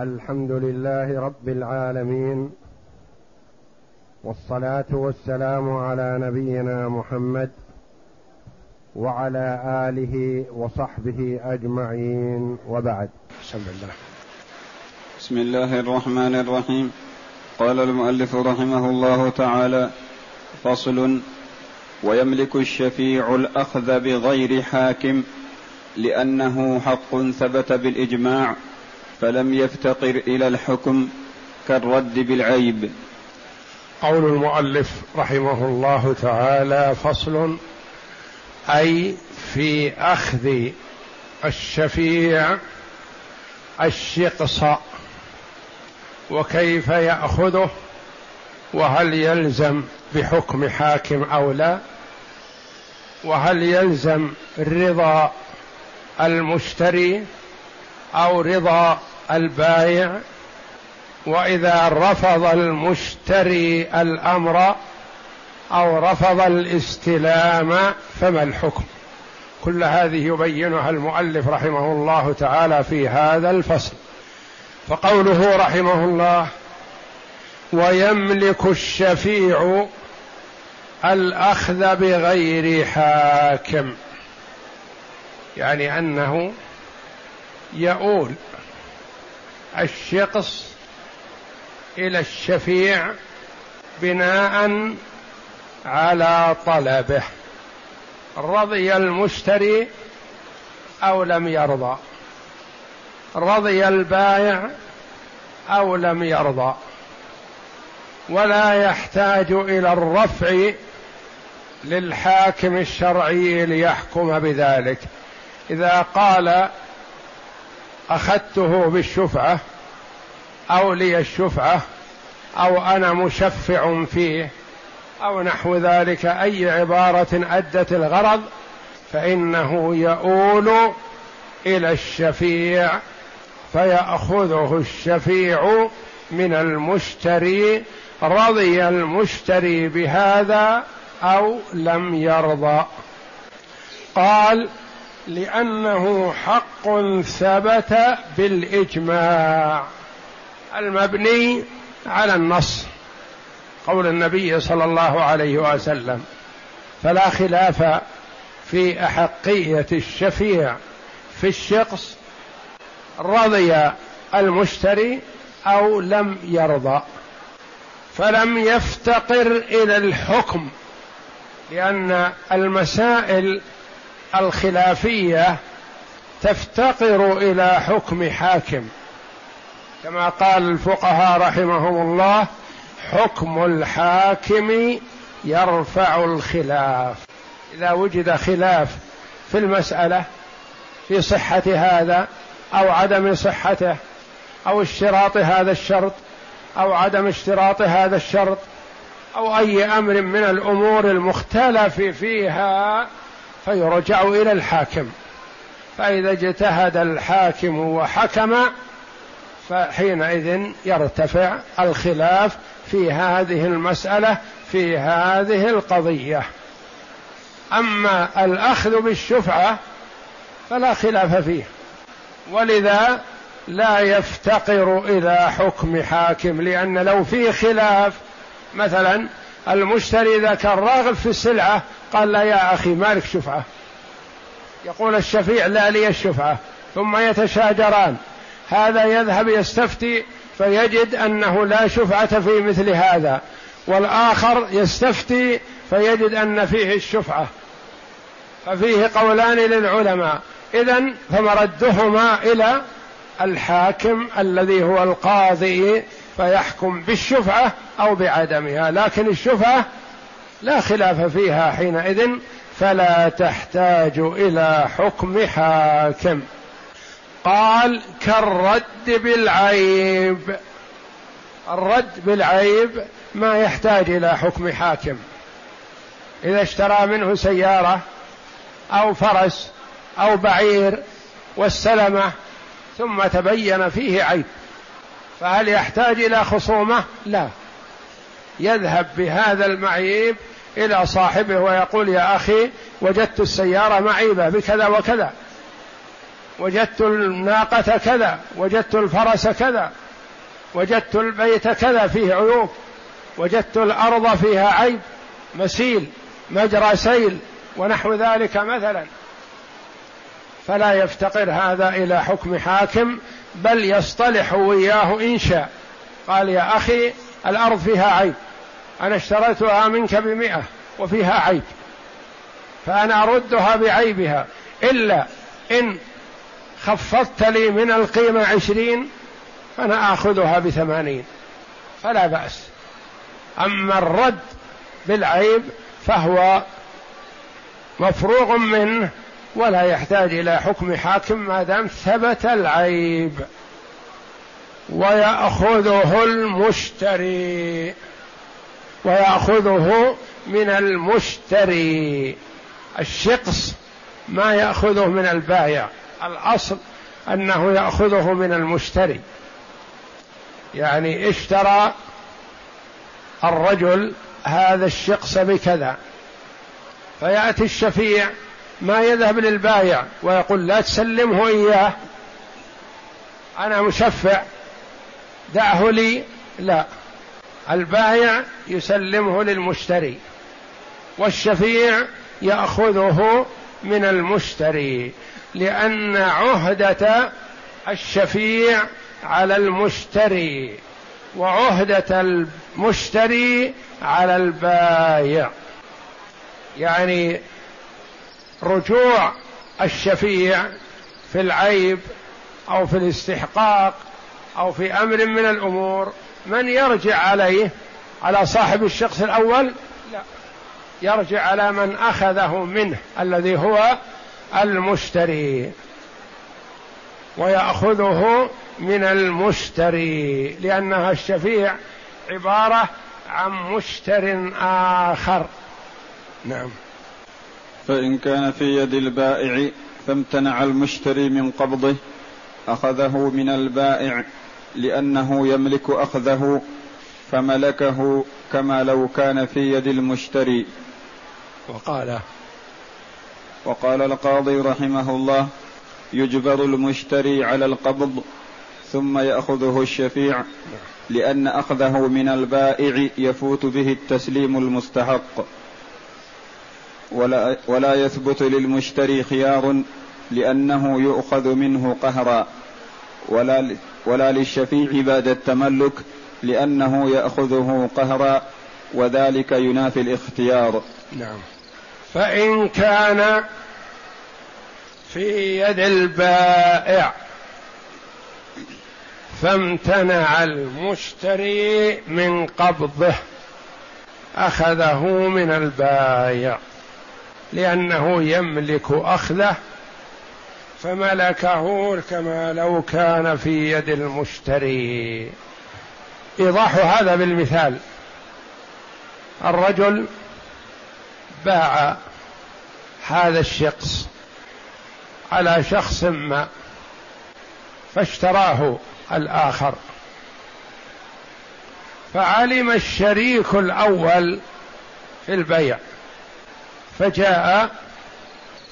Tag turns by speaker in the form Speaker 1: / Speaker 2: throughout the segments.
Speaker 1: الحمد لله رب العالمين والصلاة والسلام على نبينا محمد وعلى آله وصحبه أجمعين وبعد. بسم الله
Speaker 2: بسم الله الرحمن الرحيم. قال المؤلف رحمه الله تعالى فصل ويملك الشفيع الأخذ بغير حاكم لأنه حق ثبت بالإجماع فلم يفتقر إلى الحكم كالرد بالعيب.
Speaker 1: قول المؤلف رحمه الله تعالى فصل أي في أخذ الشفيع الشقص وكيف يأخذه وهل يلزم بحكم حاكم أو لا وهل يلزم رضا المشتري أو رضا البايع وإذا رفض المشتري الأمر أو رفض الاستلام فما الحكم؟ كل هذه يبينها المؤلف رحمه الله تعالى في هذا الفصل. فقوله رحمه الله ويملك الشفيع الأخذ بغير حاكم يعني أنه يؤول الشقص إلى الشفيع بناء على طلبه رضي المشتري أو لم يرضى رضي البائع أو لم يرضى ولا يحتاج إلى الرفع للحاكم الشرعي ليحكم بذلك. إذا قال أخذته بالشفعة أو لي الشفعة أو أنا مشفع فيه أو نحو ذلك أي عبارة أدت الغرض فإنه يؤول إلى الشفيع فيأخذه الشفيع من المشتري رضي المشتري بهذا أو لم يرضى. قال لأنه حق ثبت بالإجماع المبني على النص قول النبي صلى الله عليه وسلم. فلا خلاف في أحقية الشفيع في الشخص رضي المشتري أو لم يرضى. فلم يفتقر إلى الحكم لأن المسائل الخلافية تفتقر إلى حكم حاكم. كما قال الفقهاء رحمهم الله حكم الحاكم يرفع الخلاف. إذا وجد خلاف في المسألة في صحة هذا أو عدم صحته أو اشتراط هذا الشرط أو عدم اشتراط هذا الشرط أو أي أمر من الأمور المختلف فيها فيرجع إلى الحاكم. فإذا اجتهد الحاكم وحكم فحينئذ يرتفع الخلاف في هذه المسألة في هذه القضية. أما الأخذ بالشفعة فلا خلاف فيه. ولذا لا يفتقر إلى حكم حاكم لأن لو في خلاف مثلا المشتري كان راغب في السلعة قال لا يا أخي مالك شفعة. يقول الشفيع لا لي الشفعة ثم يتشاجران. هذا يذهب يستفتي فيجد أنه لا شفعة في مثل هذا. والآخر يستفتي فيجد أن فيه الشفعة. ففيه قولان للعلماء. اذا فمردهما إلى الحاكم الذي هو القاضي فيحكم بالشفعة أو بعدمها. لكن الشفعة لا خلاف فيها حينئذ فلا تحتاج إلى حكم حاكم. قال كالرد بالعيب. الرد بالعيب ما يحتاج إلى حكم حاكم. إذا اشترى منه سيارة أو فرس أو بعير واستلمه ثم تبين فيه عيب فهل يحتاج إلى خصومة؟ لا. يذهب بهذا المعيب إلى صاحبه ويقول يا أخي وجدت السيارة معيبه بكذا وكذا. وجدت الناقة كذا. وجدت الفرس كذا. وجدت البيت كذا فيه عيوب. وجدت الأرض فيها عيب. مسيل مجرى سيل ونحو ذلك مثلا. فلا يفتقر هذا إلى حكم حاكم بل يصطلح وياه إن شاء. قال يا أخي الأرض فيها عيب. أنا اشتريتها منك بمئة وفيها عيب. فأنا أردها بعيبها. إلا إن خفضت لي من القيمة عشرين فأنا آخذها بثمانين. فلا بأس. أما الرد بالعيب فهو مفروغ منه ولا يحتاج إلى حكم حاكم ما دام ثبت العيب. ويأخذه المشتري. ويأخذه من المشتري. الشقص ما يأخذه من البائع. الأصل أنه يأخذه من المشتري. يعني اشترى الرجل هذا الشقص بكذا. فيأتي الشفيع ما يذهب للبايع ويقول لا تسلمه إياه. أنا مشفع. دعه لي. لا. البايع يسلمه للمشتري والشفيع يأخذه من المشتري لأن عهدة الشفيع على المشتري وعهدة المشتري على البايع. يعني رجوع الشفيع في العيب أو في الاستحقاق أو في أمر من الأمور من يرجع عليه؟ على صاحب الشخص الأول؟ لا. يرجع على من أخذه منه الذي هو المشتري. ويأخذه من المشتري لأنها الشفيع عبارة عن مشتر آخر. نعم.
Speaker 2: فإن كان في يد البائع فامتنع المشتري من قبضه أخذه من البائع. لأنه يملك أخذه فملكه كما لو كان في يد المشتري.
Speaker 1: وقال.
Speaker 2: وقال القاضي رحمه الله يجبر المشتري على القبض ثم يأخذه الشفيع لأن أخذه من البائع يفوت به التسليم المستحق. ولا, ولا يثبت للمشتري خيار لأنه يؤخذ منه قهرا. ولا ولا للشفيع بعد التملك لأنه يأخذه قهرا وذلك ينافي الاختيار.
Speaker 1: نعم. فإن كان في يد البائع فامتنع المشتري من قبضه أخذه من البائع لأنه يملك أخذه فملكه كما لو كان في يد المشتري. إيضاح هذا بالمثال. الرجل باع هذا الشخص على شخص ما فاشتراه الآخر. فعلم الشريك الأول في البيع. فجاء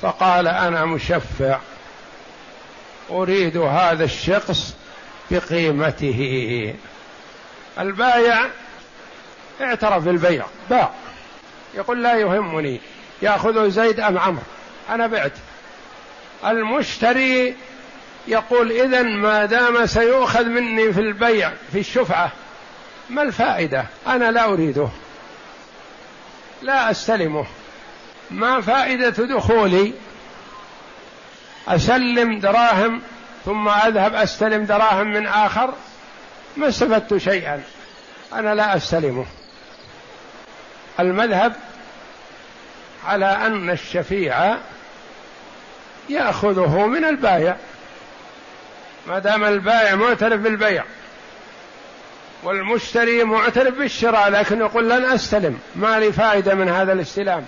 Speaker 1: فقال أنا مشفع. أريد هذا الشخص بقيمته. البايع اعترف بالبيع باع. يقول لا يهمني ياخذه زيد أم عمرو. أنا بعت. المشتري يقول اذا ما دام سيؤخذ مني في البيع في الشفعة ما الفائدة؟ أنا لا أريده. لا أستلمه. ما فائدة دخولي؟ أسلم دراهم ثم أذهب أستلم دراهم من آخر ما استفدت شيئا. أنا لا أستلمه. المذهب على أن الشفيع يأخذه من البائع ما دام البائع معترف بالبيع والمشتري معترف بالشراء لكن يقول لن أستلم. ما لي فائدة من هذا الاستلام.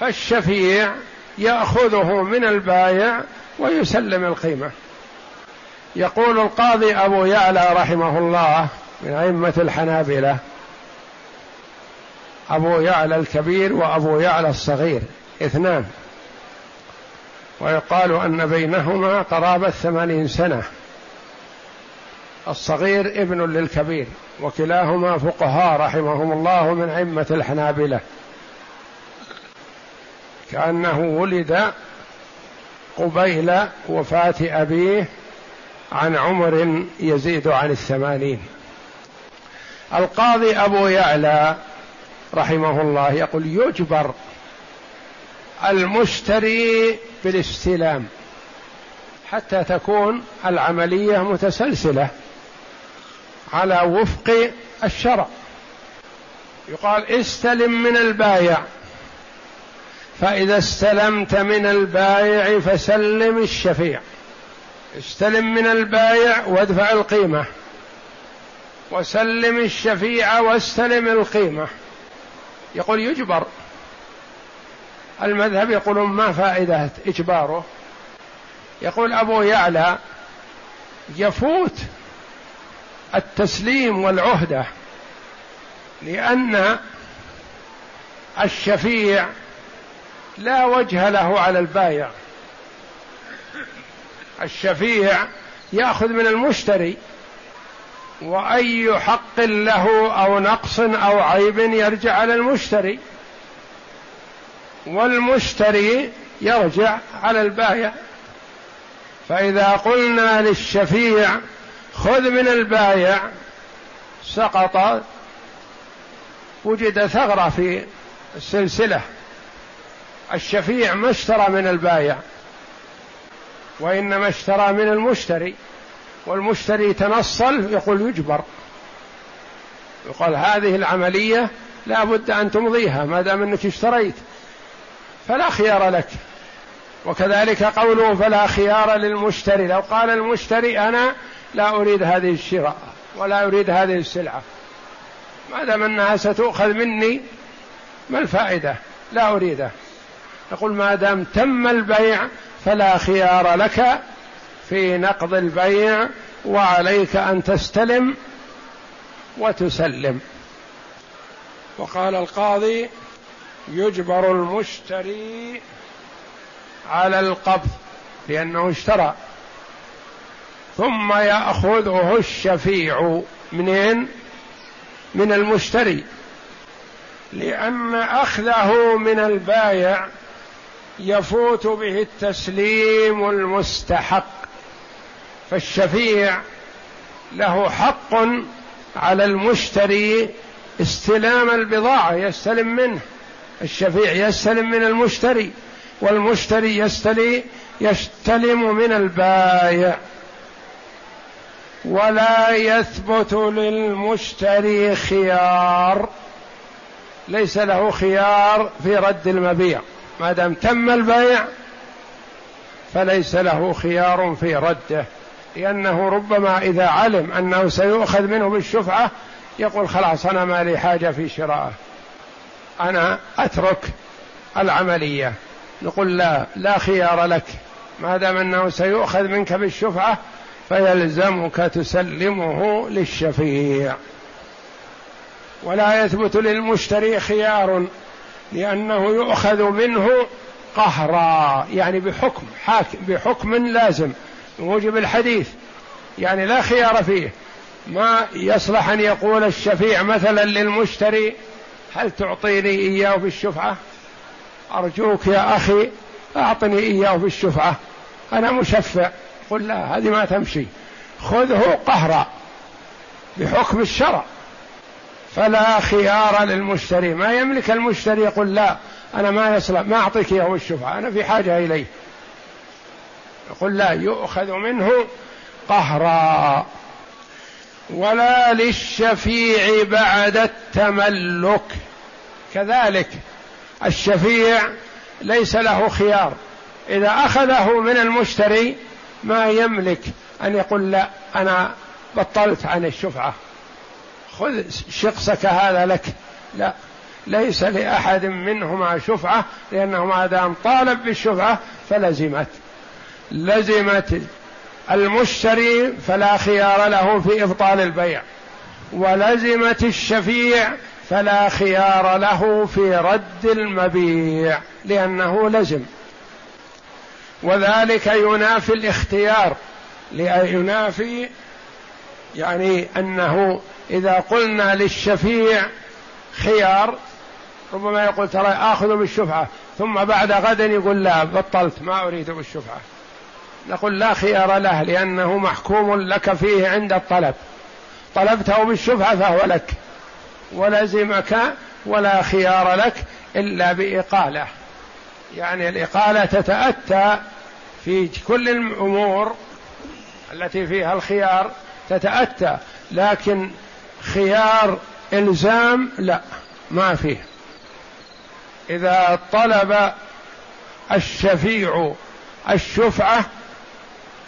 Speaker 1: فالشفيع ياخذه من البايع ويسلم القيمه. يقول القاضي ابو يعلى رحمه الله من ائمه الحنابله ابو يعلى الكبير وابو يعلى الصغير اثنان. ويقال أن بينهما قرابة ثمانين سنة. الصغير ابن للكبير وكلاهما فقهاء رحمهم الله من أئمة الحنابلة. كأنه ولد قبيل وفاة أبيه عن عمر يزيد عن الثمانين. القاضي أبو يعلى رحمه الله يقول يجبر المشتري بالاستلام حتى تكون العملية متسلسلة على وفق الشرع. يقال استلم من البايع. فإذا استلمت من البايع فسلم الشفيع. استلم من البايع وادفع القيمة. وسلم الشفيع واستلم القيمة. يقول يجبر. المذهب يقولون ما فائدة إجباره؟ يقول أبو يعلى يفوت التسليم والعهدة لأن الشفيع لا وجه له على البايع. الشفيع يأخذ من المشتري وأي حق له أو نقص أو عيب يرجع على المشتري. والمشتري يرجع على البائع فإذا قلنا للشفيع خذ من البائع سقط وجد ثغرة في السلسلة. الشفيع ما اشترى من البائع وإنما اشترى من المشتري والمشتري تنصل يقول يجبر. يقال هذه العملية لا بد أن تمضيها ما دام أنك اشتريت فلا خيار لك. وكذلك قوله فلا خيار للمشتري لو قال المشتري أنا لا أريد هذه الشراء ولا أريد هذه السلعة ما دام أنها ستؤخذ مني ما الفائدة؟ لا أريده. يقول ما دام تم البيع فلا خيار لك في نقض البيع وعليك أن تستلم وتسلم. وقال القاضي يجبر المشتري على القبض لأنه اشترى. ثم يأخذه الشفيع منين؟ من المشتري. لأن أخذه من البايع يفوت به التسليم المستحق فالشفيع له حق على المشتري استلام البضاعة يستلم منه. الشفيع يستلم من المشتري والمشتري يستلي يستلم من البايع. ولا يثبت للمشتري خيار ليس له خيار في رد المبيع. ما دام تم البيع فليس له خيار في رده لأنه ربما إذا علم أنه سيؤخذ منه بالشفعة يقول خلاص أنا ما لي حاجة في شرائه أنا أترك العملية. نقول لا لا خيار لك. ما دام أنه سيؤخذ منك بالشفعة فيلزمك تسلمه للشفيع. ولا يثبت للمشتري خيار لأنه يؤخذ منه قهرا يعني بحكم حاكم بحكم لازم موجب الحديث يعني لا خيار فيه. ما يصلح أن يقول الشفيع مثلا للمشتري هل تعطيني إياه بالشفعة أرجوك يا أخي أعطني إياه بالشفعة أنا مشفع. قل لا هذه ما تمشي. خذه قهرا بحكم الشرع. فلا خيار للمشتري. ما يملك المشتري يقول لا أنا ما يصلح ما أعطيك إياه بالشفعة أنا في حاجة إليه. يقول لا يؤخذ منه قهرا. ولا للشفيع بعد التملك. كذلك الشفيع ليس له خيار. إذا أخذه من المشتري ما يملك أن يقول لا أنا بطلت عن الشفعة. خذ شخصك هذا لك. لا. ليس لأحد منهما شفعة لأنه ما دام طالب بالشفعة فلزمت. لزمت المشتري فلا خيار له في إبطال البيع. ولزمت الشفيع فلا خيار له في رد المبيع لأنه لزم. وذلك ينافي الاختيار ينافي يعني أنه إذا قلنا للشفيع خيار ربما يقول ترى آخذ بالشفعة ثم بعد غد يقول لا بطلت ما أريد بالشفعة. نقول لا خيار له لأنه محكوم لك فيه عند الطلب. طلبته بالشفعة فهو لك. ولزمك ولا خيار لك إلا بإقالة. يعني الإقالة تتأتى في كل الأمور التي فيها الخيار تتأتى لكن خيار إلزام لا ما فيه. إذا طلب الشفيع الشفعة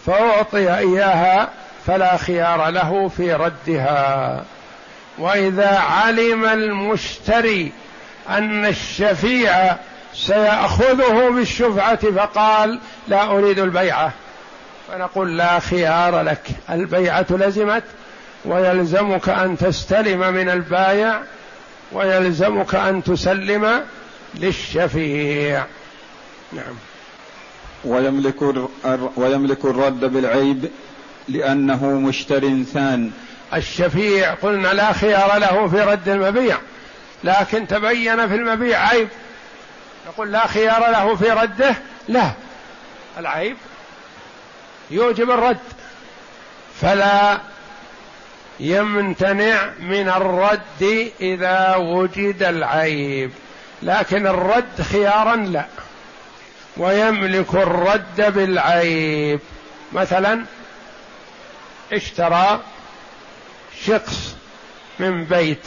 Speaker 1: فأعطي إياها فلا خيار له في ردها. وإذا علم المشتري أن الشفيع سيأخذه بالشفعة فقال لا أريد البيعة. فنقول لا خيار لك البيعة لزمت ويلزمك أن تستلم من البايع ويلزمك أن تسلم للشفيع. نعم.
Speaker 2: ويملك ويملك الرد بالعيب لأنه مشتر ثان.
Speaker 1: الشفيع قلنا لا خيار له في رد المبيع لكن تبين في المبيع عيب. نقول لا خيار له في رده؟ لا. العيب يوجب الرد. فلا يمتنع من الرد إذا وجد العيب. لكن الرد خيارا لا. ويملك الرد بالعيب. مثلا اشترى شخص من بيت.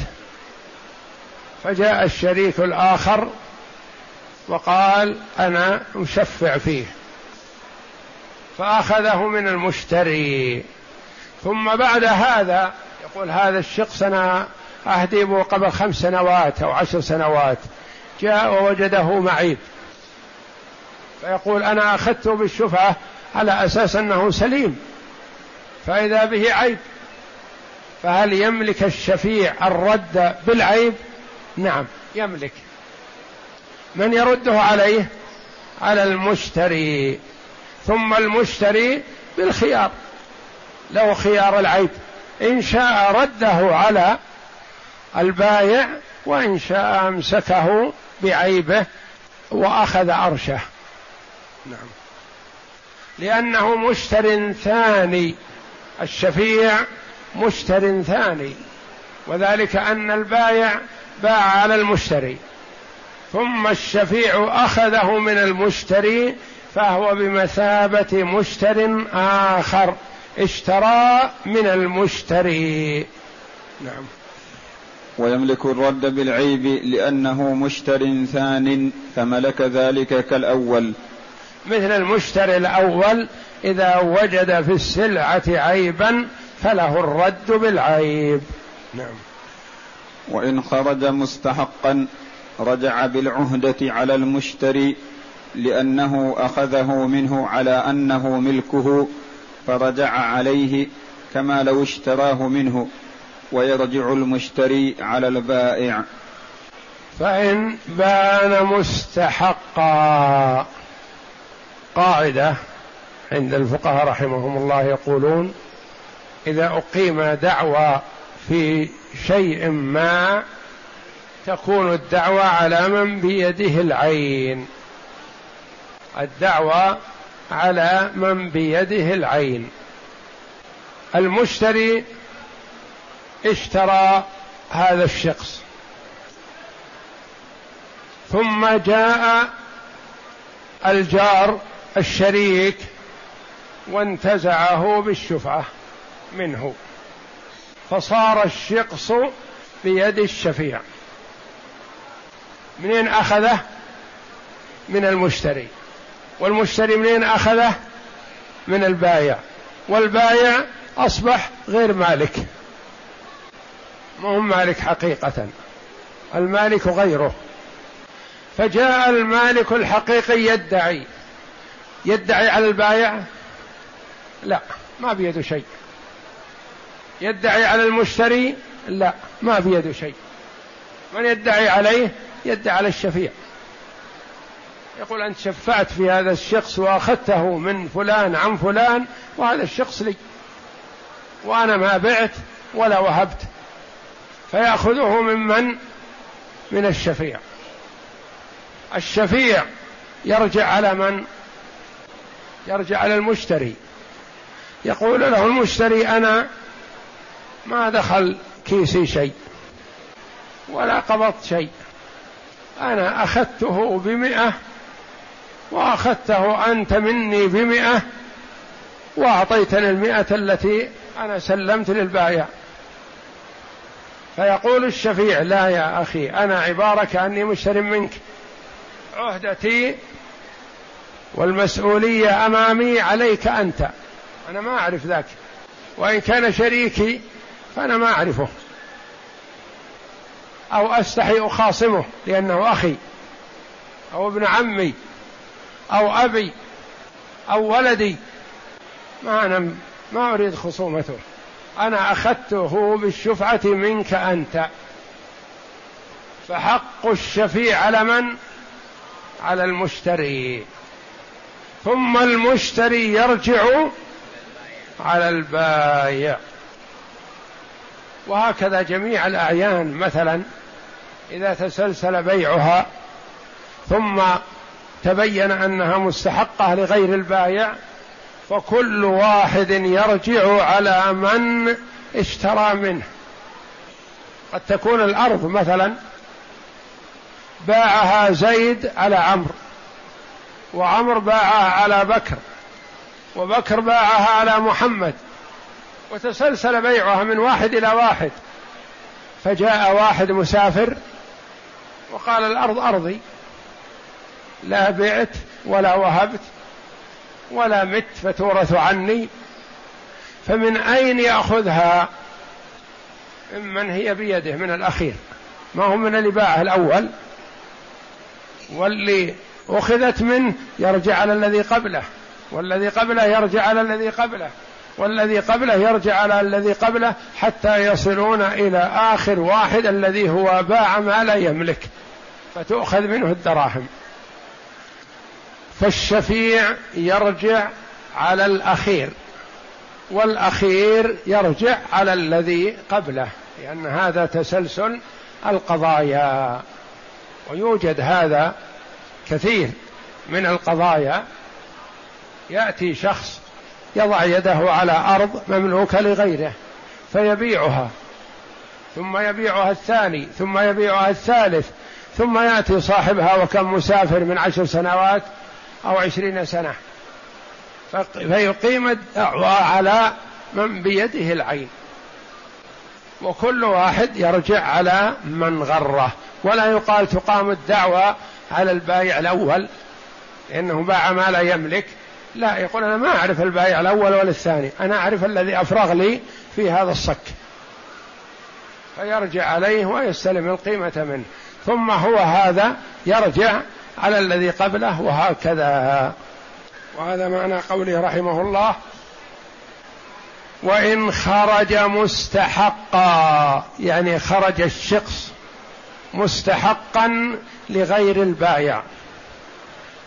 Speaker 1: فجاء الشريك الآخر وقال أنا أشفع فيه. فأخذه من المشتري. ثم بعد هذا يقول هذا الشخص أنا اهدبه قبل خمس سنوات أو عشر سنوات جاء ووجده معيب. فيقول أنا اخذته بالشفعة على أساس أنه سليم فإذا به عيب فهل يملك الشفيع الرد بالعيب؟ نعم يملك. من يرده عليه؟ على المشتري. ثم المشتري بالخيار. له خيار العيب. إن شاء رده على البايع وإن شاء أمسكه بعيبه وأخذ ارشه نعم. لأنه مشتر ثاني. الشفيع مشتر ثاني. وذلك أن البايع باع على المشتري. ثم الشفيع أخذه من المشتري فهو بمثابة مشتر آخر. اشترى من المشتري. نعم.
Speaker 2: ويملك الرد بالعيب لأنه مشتر ثان فملك ذلك كالأول.
Speaker 1: مثل المشتري الأول إذا وجد في السلعة عيبا فله الرد بالعيب. نعم.
Speaker 2: وإن خرج مستحقا رجع بالعهدة على المشتري لأنه أخذه منه على أنه ملكه. فرجع عليه كما لو اشتراه منه ويرجع المشتري على البائع.
Speaker 1: فإن بان مستحقا. قاعدة عند الفقهاء رحمهم الله يقولون إذا أقيم دعوى في شيء ما تكون الدعوى على من بيده العين. الدعوى على من بيده العين. المشتري اشترى هذا الشخص. ثم جاء الجار الشريك وانتزعه بالشفعة منه. فصار الشخص بيد الشفيع. منين أخذه؟ من المشتري. والمشتري منين أخذه من البايع والبايع أصبح غير مالك. ما هو مالك حقيقة المالك غيره. فجاء المالك الحقيقي يدعي يدعي على البايع؟ لا ما بيده شيء. يدعي على المشتري؟ لا ما بيده شيء. من يدعي عليه؟ يدعي على الشفيع. يقول أنت شفعت في هذا الشخص وأخذته من فلان عن فلان وهذا الشخص لي. وأنا ما بعت ولا وهبت. فيأخذه ممن من الشفيع. الشفيع يرجع على من؟ يرجع على المشتري. يقول له المشتري أنا ما دخل كيسي شيء ولا قبضت شيء. أنا أخذته بمئة وأخذته أنت مني بمئة وأعطيتني المئة التي أنا سلمت للبايع فيقول الشفيع لا يا أخي أنا عبارة كأني مشتري منك. عهدتي والمسؤولية أمامي عليك أنت. أنا ما أعرف ذاك. وإن كان شريكي فأنا ما أعرفه. أو أستحي أخاصمه لأنه أخي أو ابن عمي أو أبي أو ولدي. ما أنا ما أريد خصومته. أنا أخذته بالشفعة منك أنت. فحق الشفيع على من؟ على المشتري. ثم المشتري يرجع على البايع. وهكذا جميع الأعيان مثلا إذا تسلسل بيعها ثم تبين أنها مستحقة لغير البايع فكل واحد يرجع على من اشترى منه. قد تكون الأرض مثلا باعها زيد على عمرو وعمر باعها على بكر وبكر باعها على محمد وتسلسل بيعها من واحد إلى واحد. فجاء واحد مسافر وقال الأرض أرضي. لا بعت ولا وهبت ولا مت فتورث عني. فمن أين يأخذها؟ ممن هي بيده من الأخير. ما هو من اللي باعه الأول؟ واللي أخذت منه يرجع على الذي قبله والذي قبله يرجع على الذي قبله والذي قبله يرجع على الذي قبله حتى يصلون إلى آخر واحد الذي هو باع ما لا يملك. فتؤخذ منه الدراهم. فالشفيع يرجع على الأخير والأخير يرجع على الذي قبله لأن هذا تسلسل القضايا ويوجد هذا كثير من القضايا. يأتي شخص يضع يده على أرض مملوكة لغيره فيبيعها ثم يبيعها الثاني ثم يبيعها الثالث ثم يأتي صاحبها وكم مسافر من عشر سنوات أو عشرين سنة. فيقيم الدعوى على من بيده العين. وكل واحد يرجع على من غره. ولا يقال تقام الدعوى على البايع الأول. لأنه باع ما لا يملك. لا يقول أنا ما أعرف البايع الأول ولا الثاني. أنا أعرف الذي أفرغ لي في هذا الصك. فيرجع عليه ويستلم القيمة منه. ثم هو هذا يرجع على الذي قبله وهكذا. وهذا معنى قوله رحمه الله وإن خرج مستحقا يعني خرج الشخص مستحقا لغير البايع.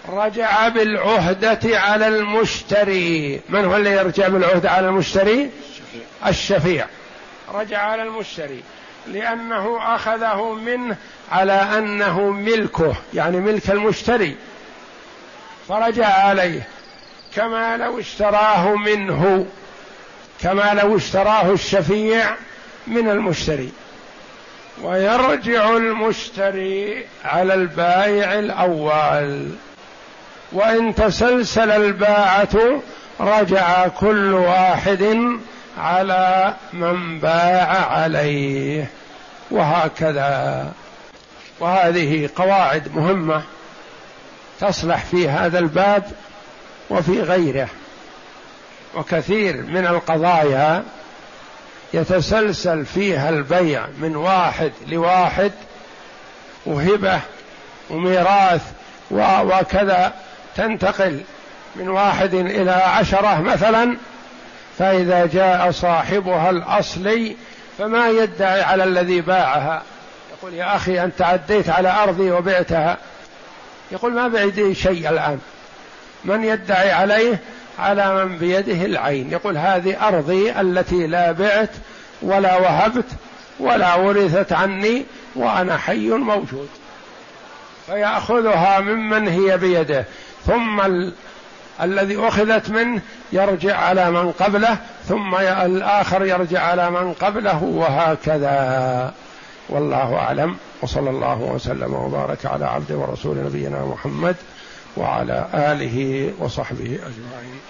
Speaker 1: رجع بالعهدة على المشتري. من هو اللي يرجع بالعهدة على المشتري؟ الشفيع. رجع على المشتري. لأنه أخذه منه على أنه ملكه يعني ملك المشتري. فرجع عليه كما لو اشتراه منه كما لو اشتراه الشفيع من المشتري. ويرجع المشتري على البائع الأول. وإن تسلسل الباعة رجع كل واحد على من باع عليه. وهكذا. وهذه قواعد مهمة تصلح في هذا الباب وفي غيره. وكثير من القضايا يتسلسل فيها البيع من واحد لواحد وهبة وميراث وكذا. تنتقل من واحد إلى عشرة مثلا. فإذا جاء صاحبها الأصلي فما يدعي على الذي باعها. يقول يا أخي أنت عديت على أرضي وبعتها. يقول ما بعدي شيء الآن. من يدعي عليه؟ على من بيده العين. يقول هذه أرضي التي لا بعت ولا وهبت ولا ورثت عني وأنا حي موجود. فيأخذها ممن هي بيده. ثم. الذي أخذت منه يرجع على من قبله ثم الآخر يرجع على من قبله وهكذا. والله أعلم. وصلى الله وسلم وبارك على عبد ورسول نبينا محمد وعلى آله وصحبه أجمعين.